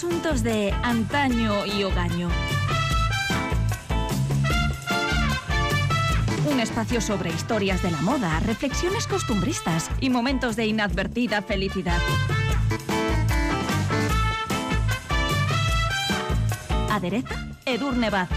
asuntos de antaño y hogaño. Un espacio sobre historias de la moda, reflexiones costumbristas y momentos de inadvertida felicidad. Adereza Edurne Baz.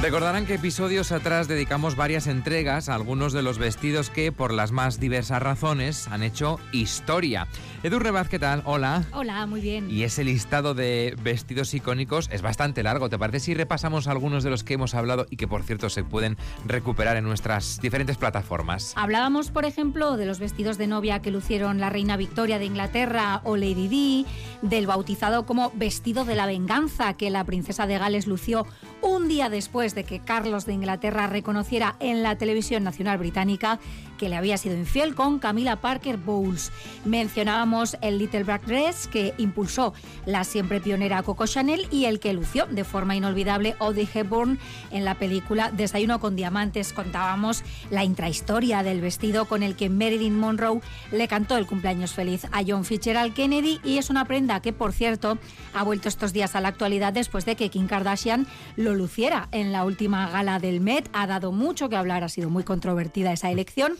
Recordarán que episodios atrás dedicamos varias entregas a algunos de los vestidos que, por las más diversas razones, han hecho historia. Edu Rebaz, ¿qué tal? Hola. Hola, muy bien. Y ese listado de vestidos icónicos es bastante largo. ¿Te parece si repasamos algunos de los que hemos hablado y que, por cierto, se pueden recuperar en nuestras diferentes plataformas? Hablábamos, por ejemplo, de los vestidos de novia que lucieron la reina Victoria de Inglaterra o Lady Di, del bautizado como vestido de la venganza que la princesa de Gales lució un día después de que Carlos de Inglaterra reconociera en la televisión nacional británica que le había sido infiel con Camila Parker Bowles. Mencionábamos el Little Black Dress que impulsó la siempre pionera Coco Chanel y el que lució de forma inolvidable Audrey Hepburn en la película Desayuno con Diamantes. Contábamos la intrahistoria del vestido con el que Marilyn Monroe le cantó el cumpleaños feliz a John Fitzgerald Kennedy y es una prenda que, por cierto, ha vuelto estos días a la actualidad después de que Kim Kardashian lo luciera en la última gala del Met. Ha dado mucho que hablar, ha sido muy controvertida esa elección.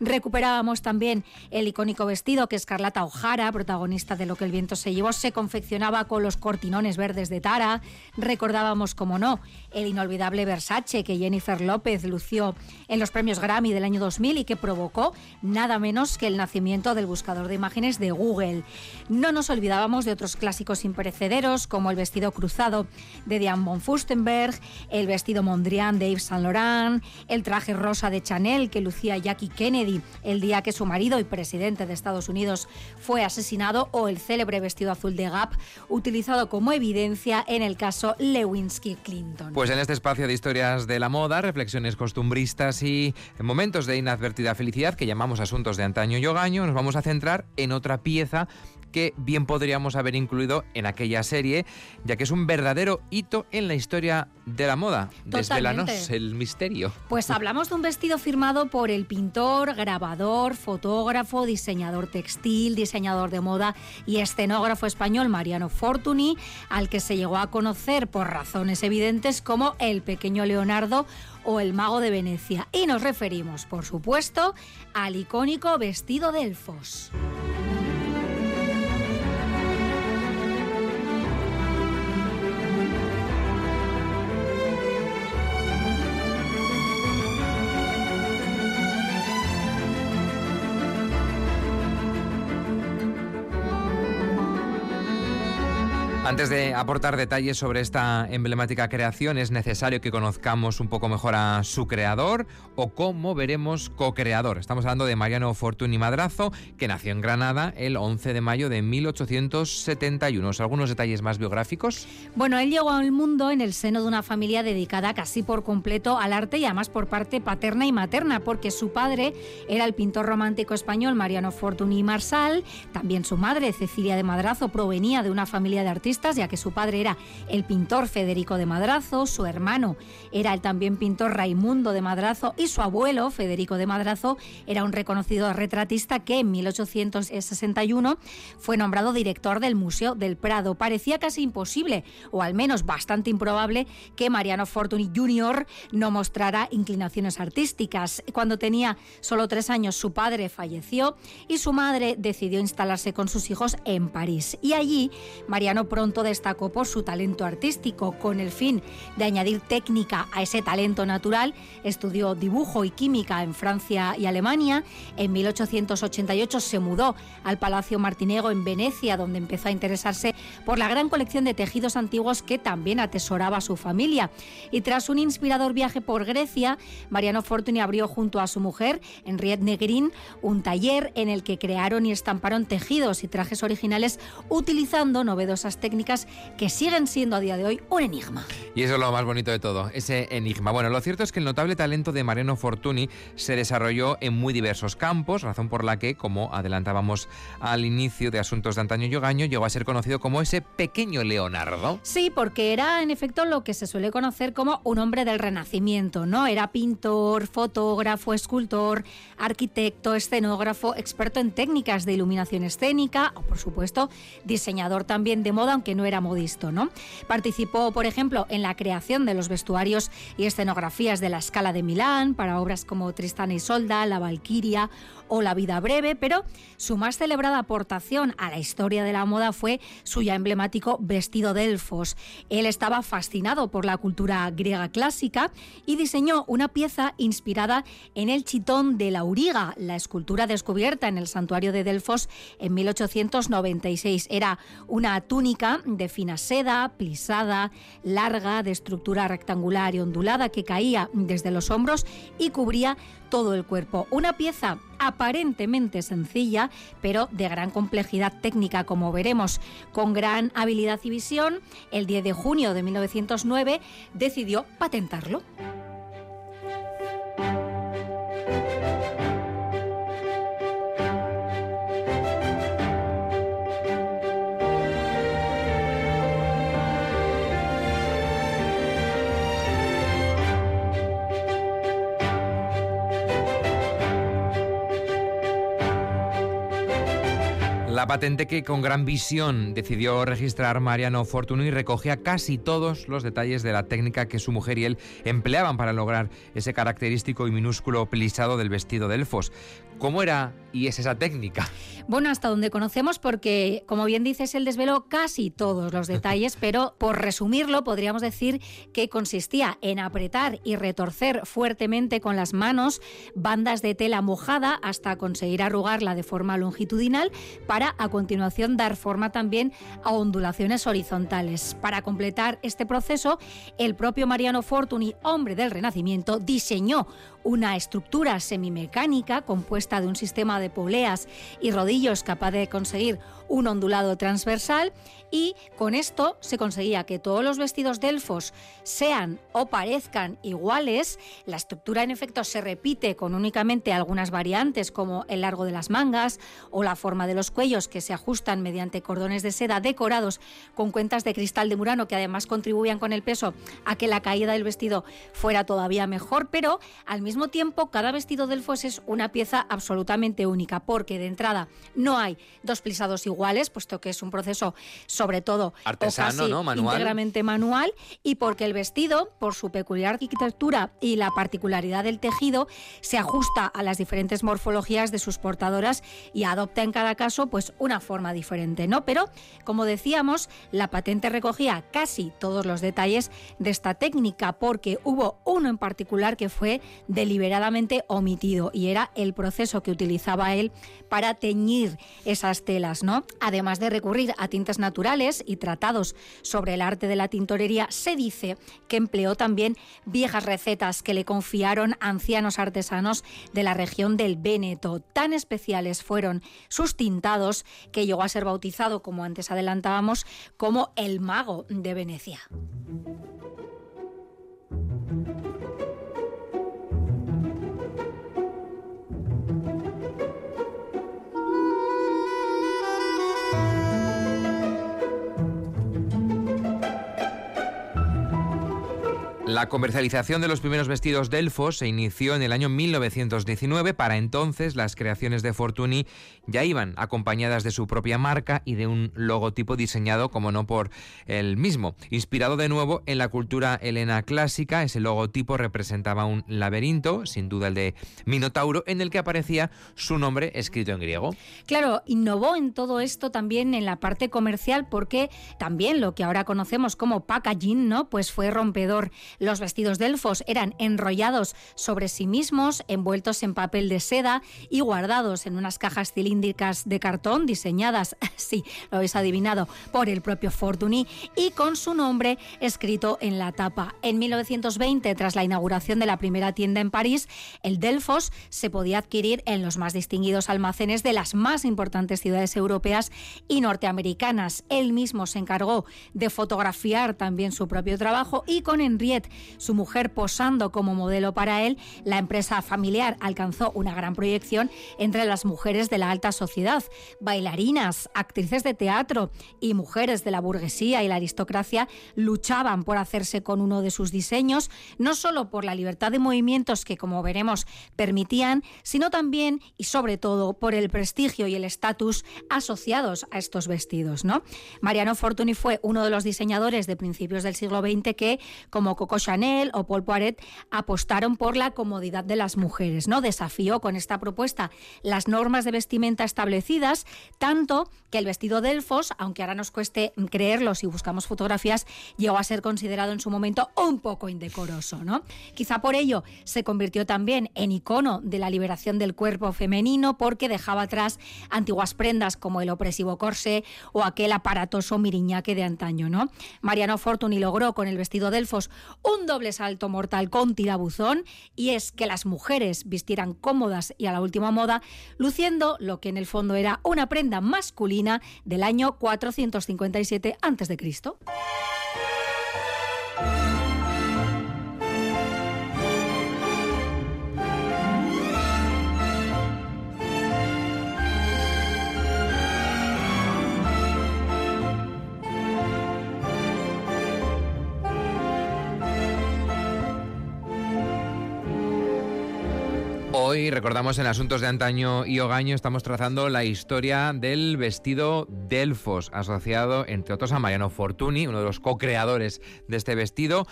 Recuperábamos también el icónico vestido que Escarlata O'Hara, protagonista de Lo que el viento se llevó, se confeccionaba con los cortinones verdes de Tara. Recordábamos, como no, el inolvidable Versace que Jennifer López lució en los premios Grammy del año 2000 y que provocó nada menos que el nacimiento del buscador de imágenes de Google. No nos olvidábamos de otros clásicos imperecederos como el vestido cruzado de Diane von Furstenberg, el vestido Mondrian de Yves Saint Laurent, el traje rosa de Chanel que lucía Jackie Kennedy el día que su marido y presidente de Estados Unidos fue asesinado o el célebre vestido azul de Gap utilizado como evidencia en el caso Lewinsky Clinton. Pues en este espacio de historias de la moda, reflexiones costumbristas y momentos de inadvertida felicidad que llamamos asuntos de antaño y hogaño, nos vamos a centrar en otra pieza que bien podríamos haber incluido en aquella serie, ya que es un verdadero hito en la historia de la moda. Desvelanos el misterio. Pues hablamos de un vestido firmado por el pintor, grabador, fotógrafo, diseñador textil, diseñador de moda y escenógrafo español Mariano Fortuny, al que se llegó a conocer por razones evidentes como el pequeño Leonardo o el mago de Venecia. Y nos referimos, por supuesto, al icónico vestido de elfos. Antes de aportar detalles sobre esta emblemática creación, es necesario que conozcamos un poco mejor a su creador o cómo veremos co-creador. Estamos hablando de Mariano Fortuny Madrazo, que nació en Granada el 11 de mayo de 1871. ¿Algunos detalles más biográficos? Bueno, él llegó al mundo en el seno de una familia dedicada casi por completo al arte y además por parte paterna y materna, porque su padre era el pintor romántico español Mariano Fortuny Marsal, también su madre, Cecilia de Madrazo, provenía de una familia de artistas ya que su padre era el pintor Federico de Madrazo, su hermano era el también pintor Raimundo de Madrazo y su abuelo, Federico de Madrazo, era un reconocido retratista que en 1861 fue nombrado director del Museo del Prado. Parecía casi imposible, o al menos bastante improbable, que Mariano Fortuny Jr. no mostrara inclinaciones artísticas. Cuando tenía solo tres años, su padre falleció y su madre decidió instalarse con sus hijos en París. Y allí, Mariano destacó por su talento artístico. Con el fin de añadir técnica a ese talento natural, estudió dibujo y química en Francia y Alemania. En 1888 se mudó al Palacio Martinego en Venecia, donde empezó a interesarse por la gran colección de tejidos antiguos que también atesoraba su familia. Y tras un inspirador viaje por Grecia, Mariano Fortuny abrió junto a su mujer, Henriette Negrin, un taller en el que crearon y estamparon tejidos y trajes originales utilizando novedosas técnicas técnicas que siguen siendo a día de hoy un enigma. Y eso es lo más bonito de todo, ese enigma. Bueno, lo cierto es que el notable talento de Mariano Fortuny se desarrolló en muy diversos campos, razón por la que, como adelantábamos al inicio de Asuntos de Antaño Yogaño, llegó a ser conocido como ese pequeño Leonardo. Sí, porque era en efecto lo que se suele conocer como un hombre del Renacimiento, ¿no? Era pintor, fotógrafo, escultor, arquitecto, escenógrafo, experto en técnicas de iluminación escénica o, por supuesto, diseñador también de moda, aunque no era modisto, ¿no? Participó, por ejemplo, en la creación de los vestuarios y escenografías de la Scala de Milán para obras como Tristán y Solda, La Valquiria o La vida breve, pero su más celebrada aportación a la historia de la moda fue su ya emblemático vestido de elfos. Él estaba fascinado por la cultura griega clásica y diseñó una pieza inspirada en el chitón de la Auriga, la escultura descubierta en el santuario de Delfos en 1896. Era una túnica de fina seda, plisada, larga, de estructura rectangular y ondulada que caía desde los hombros y cubría todo el cuerpo. Una pieza aparentemente sencilla, pero de gran complejidad técnica, como veremos. Con gran habilidad y visión, el 10 de junio de 1909 decidió patentarlo. La patente que con gran visión decidió registrar Mariano Fortuny recogía casi todos los detalles de la técnica que su mujer y él empleaban para lograr ese característico y minúsculo plisado del vestido de elfos. ¿Cómo era y es esa técnica? Bueno, hasta donde conocemos, porque como bien dices, él desveló casi todos los detalles, pero por resumirlo, podríamos decir que consistía en apretar y retorcer fuertemente con las manos bandas de tela mojada hasta conseguir arrugarla de forma longitudinal para a continuación dar forma también a ondulaciones horizontales. Para completar este proceso, el propio Mariano Fortuny, hombre del Renacimiento, diseñó una estructura semimecánica compuesta de un sistema de poleas y rodillos capaz de conseguir un ondulado transversal y con esto se conseguía que todos los vestidos delfos sean o parezcan iguales. La estructura en efecto se repite con únicamente algunas variantes como el largo de las mangas o la forma de los cuellos que se ajustan mediante cordones de seda decorados con cuentas de cristal de Murano que además contribuían con el peso a que la caída del vestido fuera todavía mejor, pero al mismo tiempo cada vestido delfos es una pieza absolutamente única porque de entrada no hay dos plisados iguales, puesto que es un proceso sobre todo artesano, ¿no? manual. íntegramente manual y porque el vestido, por su peculiar arquitectura y la particularidad del tejido, se ajusta a las diferentes morfologías de sus portadoras y adopta en cada caso pues una forma diferente, ¿no? Pero como decíamos, la patente recogía casi todos los detalles de esta técnica porque hubo uno en particular que fue deliberadamente omitido y era el proceso que utilizaba él para teñir esas telas, ¿no? Además de recurrir a tintes naturales y tratados sobre el arte de la tintorería, se dice que empleó también viejas recetas que le confiaron ancianos artesanos de la región del Véneto. Tan especiales fueron sus tintados que llegó a ser bautizado, como antes adelantábamos, como el mago de Venecia. La comercialización de los primeros vestidos Delfos se inició en el año 1919. Para entonces, las creaciones de Fortuny ya iban acompañadas de su propia marca y de un logotipo diseñado, como no por él mismo. Inspirado de nuevo en la cultura helena clásica, ese logotipo representaba un laberinto, sin duda el de Minotauro, en el que aparecía su nombre escrito en griego. Claro, innovó en todo esto también en la parte comercial porque también lo que ahora conocemos como packaging, ¿no? Pues fue rompedor Los vestidos delfos eran enrollados sobre sí mismos, envueltos en papel de seda y guardados en unas cajas cilíndricas de cartón diseñadas, sí, lo habéis adivinado, por el propio Fortuny y con su nombre escrito en la tapa. En 1920, tras la inauguración de la primera tienda en París, el Delfos se podía adquirir en los más distinguidos almacenes de las más importantes ciudades europeas y norteamericanas. Él mismo se encargó de fotografiar también su propio trabajo y con Henriette, su mujer, posando como modelo para él, la empresa familiar alcanzó una gran proyección entre las mujeres de la alta sociedad, bailarinas, actrices de teatro y mujeres de la burguesía y la aristocracia luchaban por hacerse con uno de sus diseños, no solo por la libertad de movimientos que, como veremos, permitían, sino también y sobre todo por el prestigio y el estatus asociados a estos vestidos. ¿no? Mariano Fortuny fue uno de los diseñadores de principios del siglo XX que, como Coco Chanel o Paul Poiret, apostaron por la comodidad de las mujeres. ¿no? Desafió con esta propuesta las normas de vestimenta establecidas, tanto que el vestido de aunque ahora nos cueste creerlo si buscamos fotografías, llegó a ser considerado en su momento un poco indecoroso. ¿no? Quizá por ello se convirtió también en icono de la liberación del cuerpo femenino porque dejaba atrás antiguas prendas como el opresivo corsé o aquel aparatoso miriñaque de antaño. ¿no? Mariano Fortuny logró con el vestido de un doble salto mortal con tirabuzón y es que las mujeres vistieran cómodas y a la última moda, luciendo lo que en el fondo era una prenda masculina del año 457 a.C. Hoy recordamos en Asuntos de Antaño y Ogaño, estamos trazando la historia del vestido Delfos, asociado entre otros a Mariano Fortuny, uno de los co-creadores de este vestido.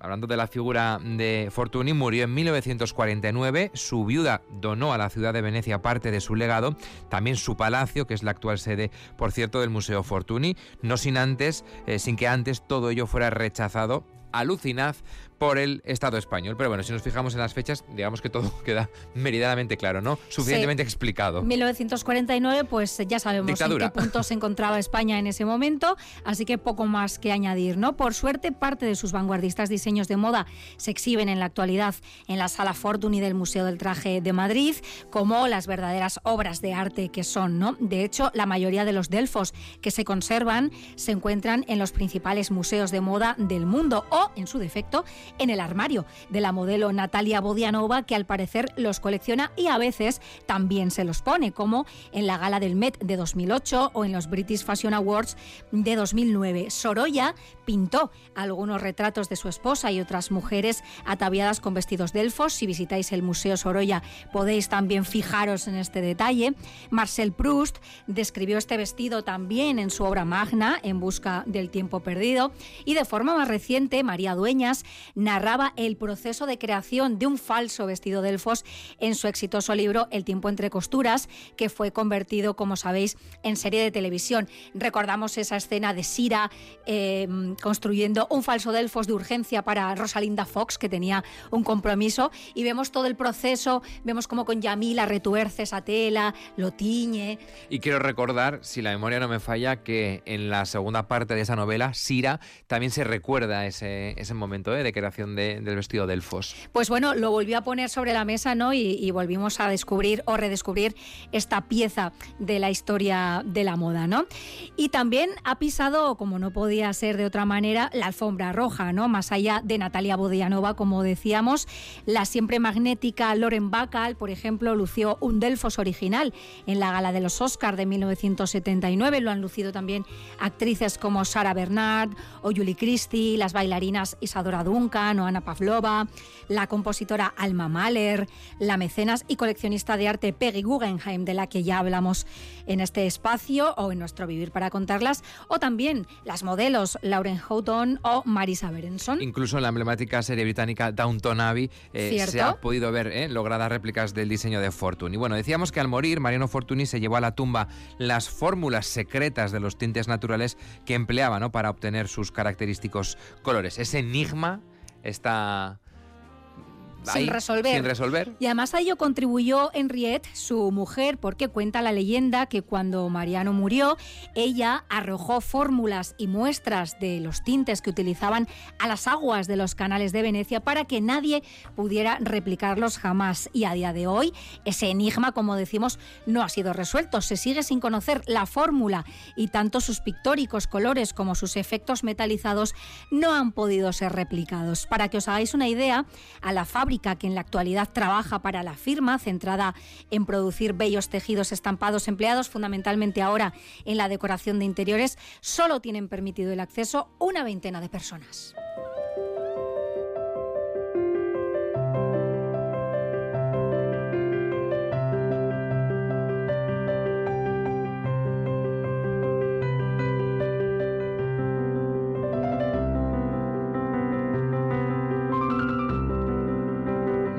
Hablando de la figura de Fortuny, murió en 1949. Su viuda donó a la ciudad de Venecia parte de su legado, también su palacio, que es la actual sede, por cierto, del Museo Fortuny, no sin antes, eh, sin que antes todo ello fuera rechazado alucinad por el Estado español. Pero bueno, si nos fijamos en las fechas, digamos que todo queda meridamente claro, ¿no? Suficientemente explicado. 1949, pues ya sabemos en qué punto se encontraba España en ese momento, así que poco más que añadir, ¿no? Por suerte, parte de sus vanguardistas diseños de moda se exhiben en la actualidad en la Sala Fortuny del Museo del Traje de Madrid, como las verdaderas obras de arte que son, ¿no? De hecho, la mayoría de los delfos que se conservan se encuentran en los principales museos de moda del mundo o, en su defecto, en el armario de la modelo Natalia Bodianova, que al parecer los colecciona y a veces también se los pone, como en la gala del Met de 2008 o en los British Fashion Awards de 2009. Sorolla pintó algunos retratos de su esposa y otras mujeres ataviadas con vestidos de elfos. Si visitáis el Museo Sorolla podéis también fijaros en este detalle. Marcel Proust describió este vestido también en su obra magna, En busca del tiempo perdido. Y de forma más reciente, María Dueñas narraba el proceso de creación de un falso vestido de elfos en su exitoso libro El tiempo entre costuras, que fue convertido, como sabéis, en serie de televisión. Recordamos esa escena de Sira eh, construyendo un falso delfos de urgencia para Rosalinda Fox, que tenía un compromiso, y vemos todo el proceso, vemos cómo con Yamila retuerce esa tela, lo tiñe. Y quiero recordar, si la memoria no me falla, que en la segunda parte de esa novela, Sira, también se recuerda ese, ese momento ¿eh? de creación del vestido de elfos. Pues bueno, lo volvió a poner sobre la mesa, ¿no? Y, y volvimos a descubrir o redescubrir esta pieza de la historia de la moda, ¿no? Y también ha pisado, como no podía ser de otra manera la alfombra roja, ¿no? Más allá de Natalia Bodianova, como decíamos, la siempre magnética Loren Bacall, por ejemplo, lució un Delfos original en la gala de los Oscars de 1979. Lo han lucido también actrices como Sara Bernard o Julie Christie, las bailarinas Isadora Duncan o Ana Pavlova, la compositora Alma Mahler, la mecenas y coleccionista de arte Peggy Guggenheim, de la que ya hablamos en este espacio o en nuestro Vivir para contarlas, o también las modelos Lauren Houghton o Marisa Berenson. Incluso en la emblemática serie británica Downton Abbey eh, se ha podido ver eh, logradas réplicas del diseño de Fortuny. Bueno, decíamos que al morir Mariano Fortuny se llevó a la tumba las fórmulas secretas de los tintes naturales que empleaba ¿no? para obtener sus característicos colores. Ese enigma esta, está sin resolver. Sin resolver. Y además a ello contribuyó Henriette, su mujer, porque cuenta la leyenda que cuando Mariano murió, ella arrojó fórmulas y muestras de los tintes que utilizaban a las aguas de los canales de Venecia para que nadie pudiera replicarlos jamás. Y a día de hoy, ese enigma, como decimos, no ha sido resuelto. Se sigue sin conocer la fórmula y tanto sus pictóricos colores como sus efectos metalizados no han podido ser replicados. Para que os hagáis una idea, a la fábrica que en la actualidad trabaja para la firma, centrada en producir bellos tejidos estampados empleados fundamentalmente ahora en la decoración de interiores, solo tienen permitido el acceso una veintena de personas.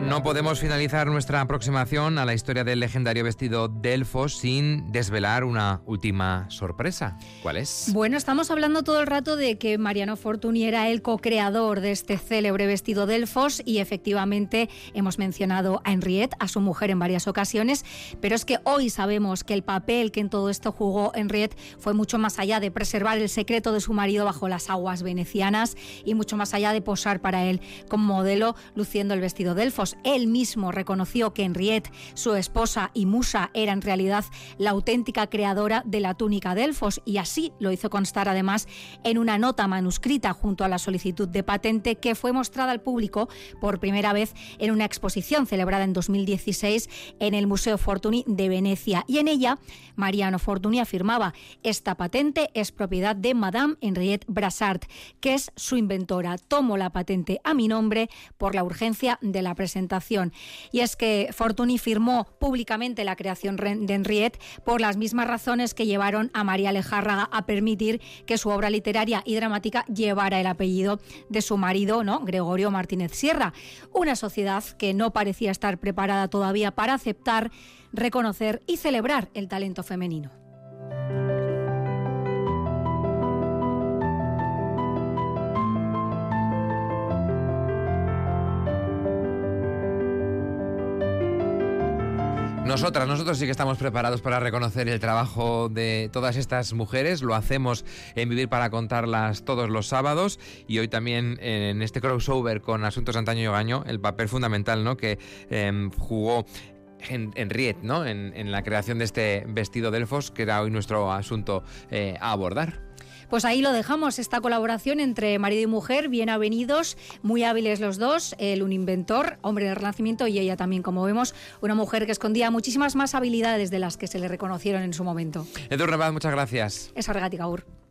No podemos finalizar nuestra aproximación a la historia del legendario vestido Delfos sin desvelar una última sorpresa. ¿Cuál es? Bueno, estamos hablando todo el rato de que Mariano Fortuny era el co-creador de este célebre vestido Delfos y efectivamente hemos mencionado a Henriette, a su mujer en varias ocasiones, pero es que hoy sabemos que el papel que en todo esto jugó Henriette fue mucho más allá de preservar el secreto de su marido bajo las aguas venecianas y mucho más allá de posar para él como modelo luciendo el vestido Delfos. Él mismo reconoció que Henriette, su esposa y musa, era en realidad la auténtica creadora de la túnica Delfos y así lo hizo constar además en una nota manuscrita junto a la solicitud de patente que fue mostrada al público por primera vez en una exposición celebrada en 2016 en el Museo Fortuny de Venecia y en ella Mariano Fortuny afirmaba esta patente es propiedad de Madame Henriette Brassard, que es su inventora. Tomo la patente a mi nombre por la urgencia de la presentación y es que Fortuny firmó públicamente la creación de Henriette por las mismas razones que llevaron a María Lejárraga a permitir que su obra literaria y dramática llevara el apellido de su marido, ¿no? Gregorio Martínez Sierra. Una sociedad que no parecía estar preparada todavía para aceptar, reconocer y celebrar el talento femenino. Nosotras, nosotros sí que estamos preparados para reconocer el trabajo de todas estas mujeres. Lo hacemos en Vivir para contarlas todos los sábados y hoy también en este crossover con Asuntos Antaño y Ogaño, el papel fundamental ¿no? que em, jugó en, Riet, ¿no? En, la creación de este vestido de elfos, que era hoy nuestro asunto eh, a abordar. Pues ahí lo dejamos, esta colaboración entre marido y mujer, bien avenidos, muy hábiles los dos, él un inventor, hombre del Renacimiento y ella también, como vemos, una mujer que escondía muchísimas más habilidades de las que se le reconocieron en su momento. Edu Rebaz, muchas gracias. Es Gaur.